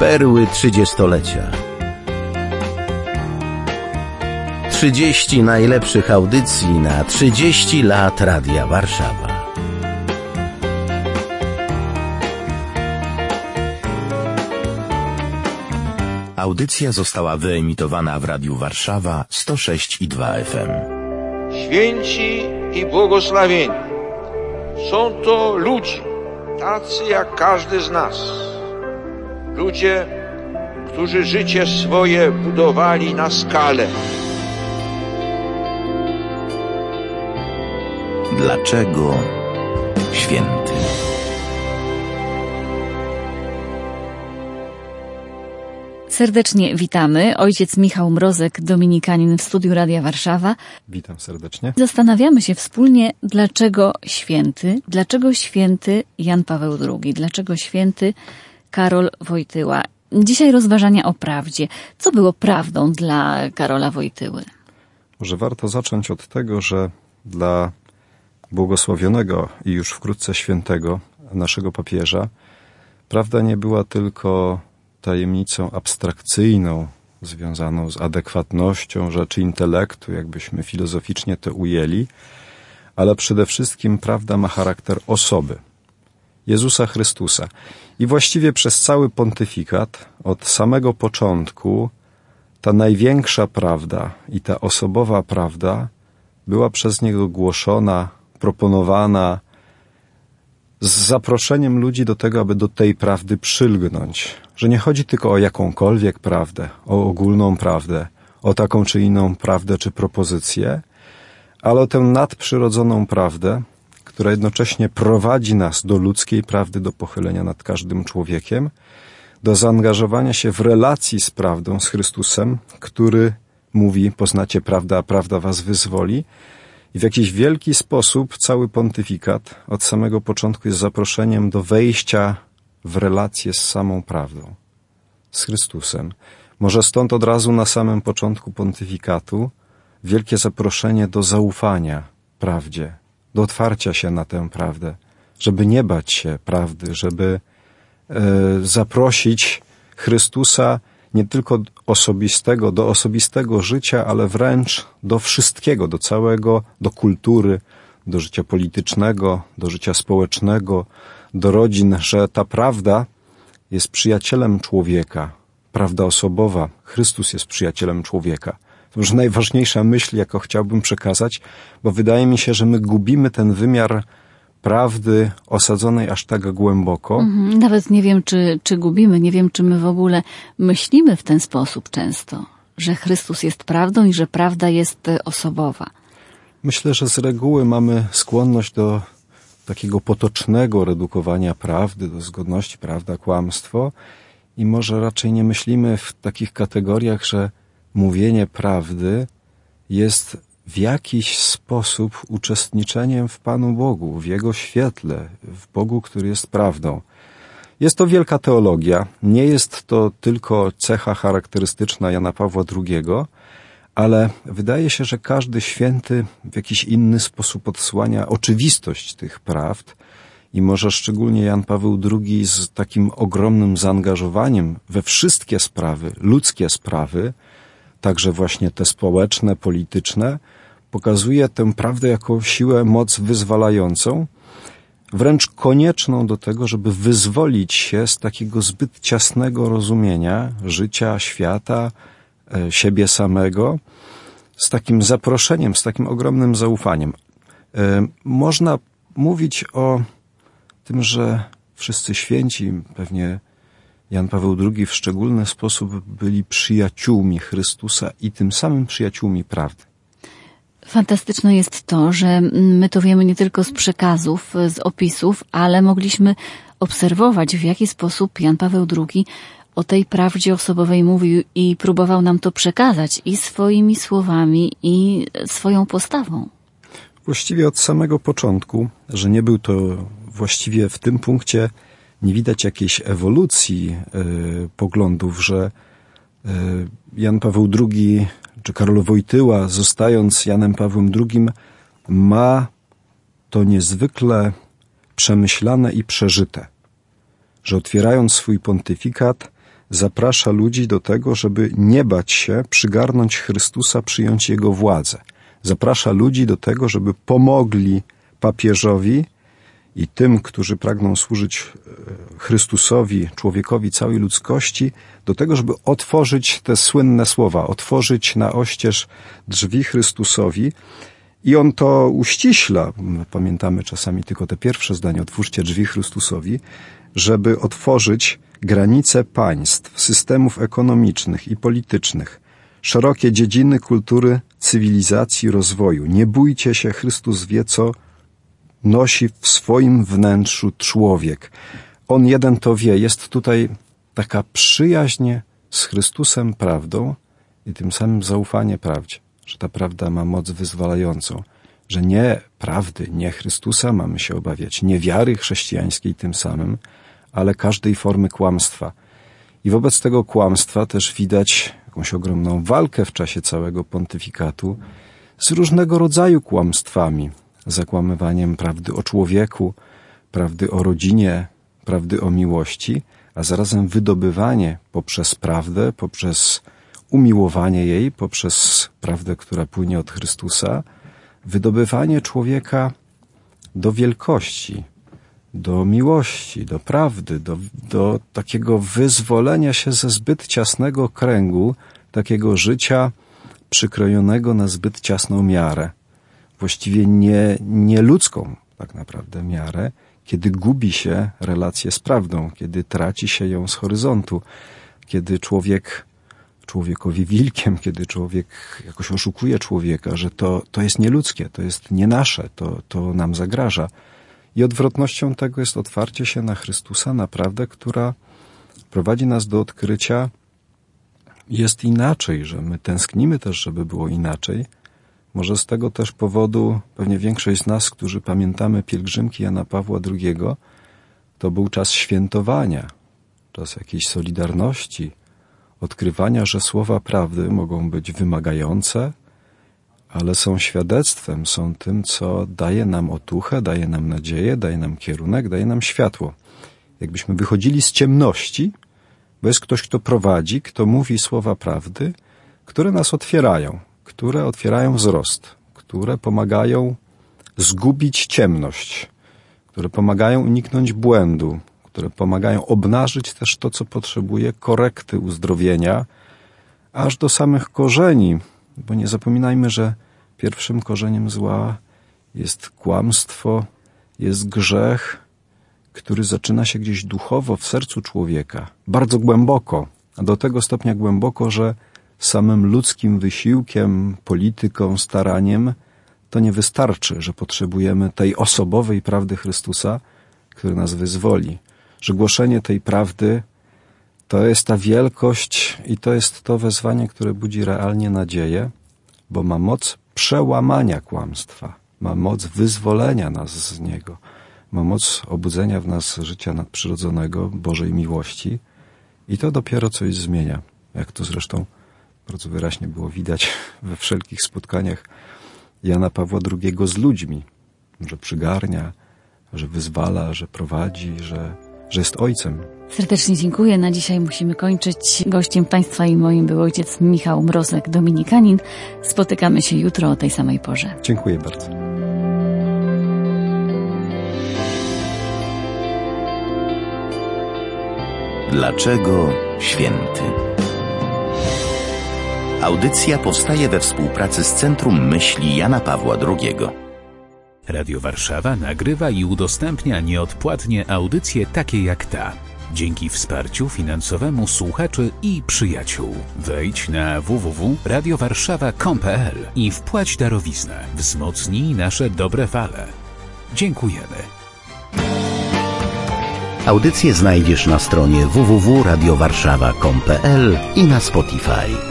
Perły trzydziestolecia. 30 najlepszych audycji na 30 lat Radia Warszawa. Audycja została wyemitowana w Radiu Warszawa 106 i 2 FM. Święci i błogosławieni są to ludzie, tacy jak każdy z nas. Ludzie, którzy życie swoje budowali na skalę. Dlaczego święty? Serdecznie witamy. Ojciec Michał Mrozek, dominikanin w studiu Radia Warszawa. Witam serdecznie. Zastanawiamy się wspólnie, dlaczego święty, dlaczego święty Jan Paweł II, dlaczego święty Karol Wojtyła. Dzisiaj rozważania o prawdzie. Co było prawdą dla Karola Wojtyły? Może warto zacząć od tego, że dla błogosławionego i już wkrótce świętego naszego papieża prawda nie była tylko tajemnicą abstrakcyjną, związaną z adekwatnością rzeczy intelektu, jakbyśmy filozoficznie to ujęli, ale przede wszystkim prawda ma charakter osoby. Jezusa Chrystusa. I właściwie przez cały pontyfikat, od samego początku, ta największa prawda i ta osobowa prawda była przez niego głoszona, proponowana, z zaproszeniem ludzi do tego, aby do tej prawdy przylgnąć. Że nie chodzi tylko o jakąkolwiek prawdę, o ogólną prawdę, o taką czy inną prawdę czy propozycję, ale o tę nadprzyrodzoną prawdę, która jednocześnie prowadzi nas do ludzkiej prawdy, do pochylenia nad każdym człowiekiem, do zaangażowania się w relacji z prawdą, z Chrystusem, który mówi: Poznacie prawdę, a prawda was wyzwoli. I w jakiś wielki sposób cały pontyfikat od samego początku jest zaproszeniem do wejścia w relację z samą prawdą, z Chrystusem. Może stąd od razu na samym początku pontyfikatu wielkie zaproszenie do zaufania prawdzie, do otwarcia się na tę prawdę, żeby nie bać się prawdy, żeby e, zaprosić Chrystusa nie tylko osobistego, do osobistego życia, ale wręcz do wszystkiego, do całego, do kultury, do życia politycznego, do życia społecznego, do rodzin, że ta prawda jest przyjacielem człowieka, prawda osobowa. Chrystus jest przyjacielem człowieka. To już najważniejsza myśl, jaką chciałbym przekazać, bo wydaje mi się, że my gubimy ten wymiar prawdy osadzonej aż tak głęboko. Mhm, nawet nie wiem, czy, czy gubimy, nie wiem, czy my w ogóle myślimy w ten sposób często, że Chrystus jest prawdą i że prawda jest e, osobowa. Myślę, że z reguły mamy skłonność do takiego potocznego redukowania prawdy, do zgodności prawda, kłamstwo i może raczej nie myślimy w takich kategoriach, że mówienie prawdy jest w jakiś sposób uczestniczeniem w Panu Bogu, w Jego świetle, w Bogu, który jest prawdą. Jest to wielka teologia, nie jest to tylko cecha charakterystyczna Jana Pawła II, ale wydaje się, że każdy święty w jakiś inny sposób odsłania oczywistość tych prawd i może szczególnie Jan Paweł II z takim ogromnym zaangażowaniem we wszystkie sprawy, ludzkie sprawy, także właśnie te społeczne, polityczne, pokazuje tę prawdę jako siłę, moc wyzwalającą, wręcz konieczną do tego, żeby wyzwolić się z takiego zbyt ciasnego rozumienia życia, świata, e, siebie samego, z takim zaproszeniem, z takim ogromnym zaufaniem. E, można mówić o tym, że wszyscy święci, pewnie Jan Paweł II w szczególny sposób byli przyjaciółmi Chrystusa i tym samym przyjaciółmi prawdy. Fantastyczne jest to, że my to wiemy nie tylko z przekazów, z opisów, ale mogliśmy obserwować, w jaki sposób Jan Paweł II o tej prawdzie osobowej mówił i próbował nam to przekazać i swoimi słowami, i swoją postawą. Właściwie od samego początku, że nie był to właściwie w tym punkcie nie widać jakiejś ewolucji y, poglądów, że y, Jan Paweł II czy Karol Wojtyła, zostając Janem Pawłem II, ma to niezwykle przemyślane i przeżyte, że otwierając swój pontyfikat, zaprasza ludzi do tego, żeby nie bać się przygarnąć Chrystusa, przyjąć Jego władzę. Zaprasza ludzi do tego, żeby pomogli papieżowi i tym, którzy pragną służyć e, Chrystusowi, człowiekowi całej ludzkości, do tego, żeby otworzyć te słynne słowa, otworzyć na oścież drzwi Chrystusowi. I on to uściśla, pamiętamy czasami tylko te pierwsze zdania, otwórzcie drzwi Chrystusowi, żeby otworzyć granice państw, systemów ekonomicznych i politycznych, szerokie dziedziny kultury, cywilizacji, rozwoju. Nie bójcie się, Chrystus wie, co nosi w swoim wnętrzu człowiek. On jeden to wie. Jest tutaj taka przyjaźń z Chrystusem prawdą i tym samym zaufanie prawdzie, że ta prawda ma moc wyzwalającą, że nie prawdy, nie Chrystusa mamy się obawiać, nie wiary chrześcijańskiej tym samym, ale każdej formy kłamstwa. I wobec tego kłamstwa też widać jakąś ogromną walkę w czasie całego pontyfikatu z różnego rodzaju kłamstwami, zakłamywaniem prawdy o człowieku, prawdy o rodzinie, prawdy o miłości, a zarazem wydobywanie poprzez prawdę, poprzez umiłowanie jej, poprzez prawdę, która płynie od Chrystusa, wydobywanie człowieka do wielkości, do miłości, do prawdy, do, do takiego wyzwolenia się ze zbyt ciasnego kręgu, takiego życia przykrojonego na zbyt ciasną miarę, właściwie nie, nieludzką tak naprawdę miarę, kiedy gubi się relację z prawdą, kiedy traci się ją z horyzontu, kiedy człowiek człowiekowi wilkiem, kiedy człowiek jakoś oszukuje człowieka, że to, to jest nieludzkie, to jest nie nasze, to, to nam zagraża. I odwrotnością tego jest otwarcie się na Chrystusa, na prawdę, która prowadzi nas do odkrycia, jest inaczej, że my tęsknimy też, żeby było inaczej. Może z tego też powodu pewnie większość z nas, którzy pamiętamy pielgrzymki Jana Pawła II, to był czas świętowania, czas jakiejś solidarności, odkrywania, że słowa prawdy mogą być wymagające, ale są świadectwem, są tym, co daje nam otuchę, daje nam nadzieję, daje nam kierunek, daje nam światło. Jakbyśmy wychodzili z ciemności, bo jest ktoś, kto prowadzi, kto mówi słowa prawdy, które nas otwierają, które otwierają wzrost, które pomagają zgubić ciemność, które pomagają uniknąć błędu, które pomagają obnażyć też to, co potrzebuje korekty uzdrowienia, aż do samych korzeni, bo nie zapominajmy, że pierwszym korzeniem zła jest kłamstwo, jest grzech, który zaczyna się gdzieś duchowo w sercu człowieka, bardzo głęboko, a do tego stopnia głęboko, że samym ludzkim wysiłkiem, polityką, staraniem to nie wystarczy, że potrzebujemy tej osobowej prawdy Chrystusa, który nas wyzwoli, że głoszenie tej prawdy to jest ta wielkość i to jest to wezwanie, które budzi realnie nadzieję, bo ma moc przełamania kłamstwa, ma moc wyzwolenia nas z niego, ma moc obudzenia w nas życia nadprzyrodzonego, Bożej miłości. I to dopiero coś zmienia, jak to zresztą bardzo wyraźnie było widać we wszelkich spotkaniach Jana Pawła II z ludźmi, że przygarnia, że wyzwala, że prowadzi, że że jest ojcem. Serdecznie dziękuję. Na dzisiaj musimy kończyć. Gościem Państwa i moim był ojciec Michał Mrozek, dominikanin. Spotykamy się jutro o tej samej porze. Dziękuję bardzo. Dlaczego święty? Audycja powstaje we współpracy z Centrum Myśli Jana Pawła II. Radio Warszawa nagrywa i udostępnia nieodpłatnie audycje takie jak ta. Dzięki wsparciu finansowemu słuchaczy i przyjaciół. Wejdź na www.radiowarszawa.com.pl i wpłać darowiznę. Wzmocnij nasze dobre fale. Dziękujemy. Audycje znajdziesz na stronie www.radiowarszawa.com.pl i na Spotify.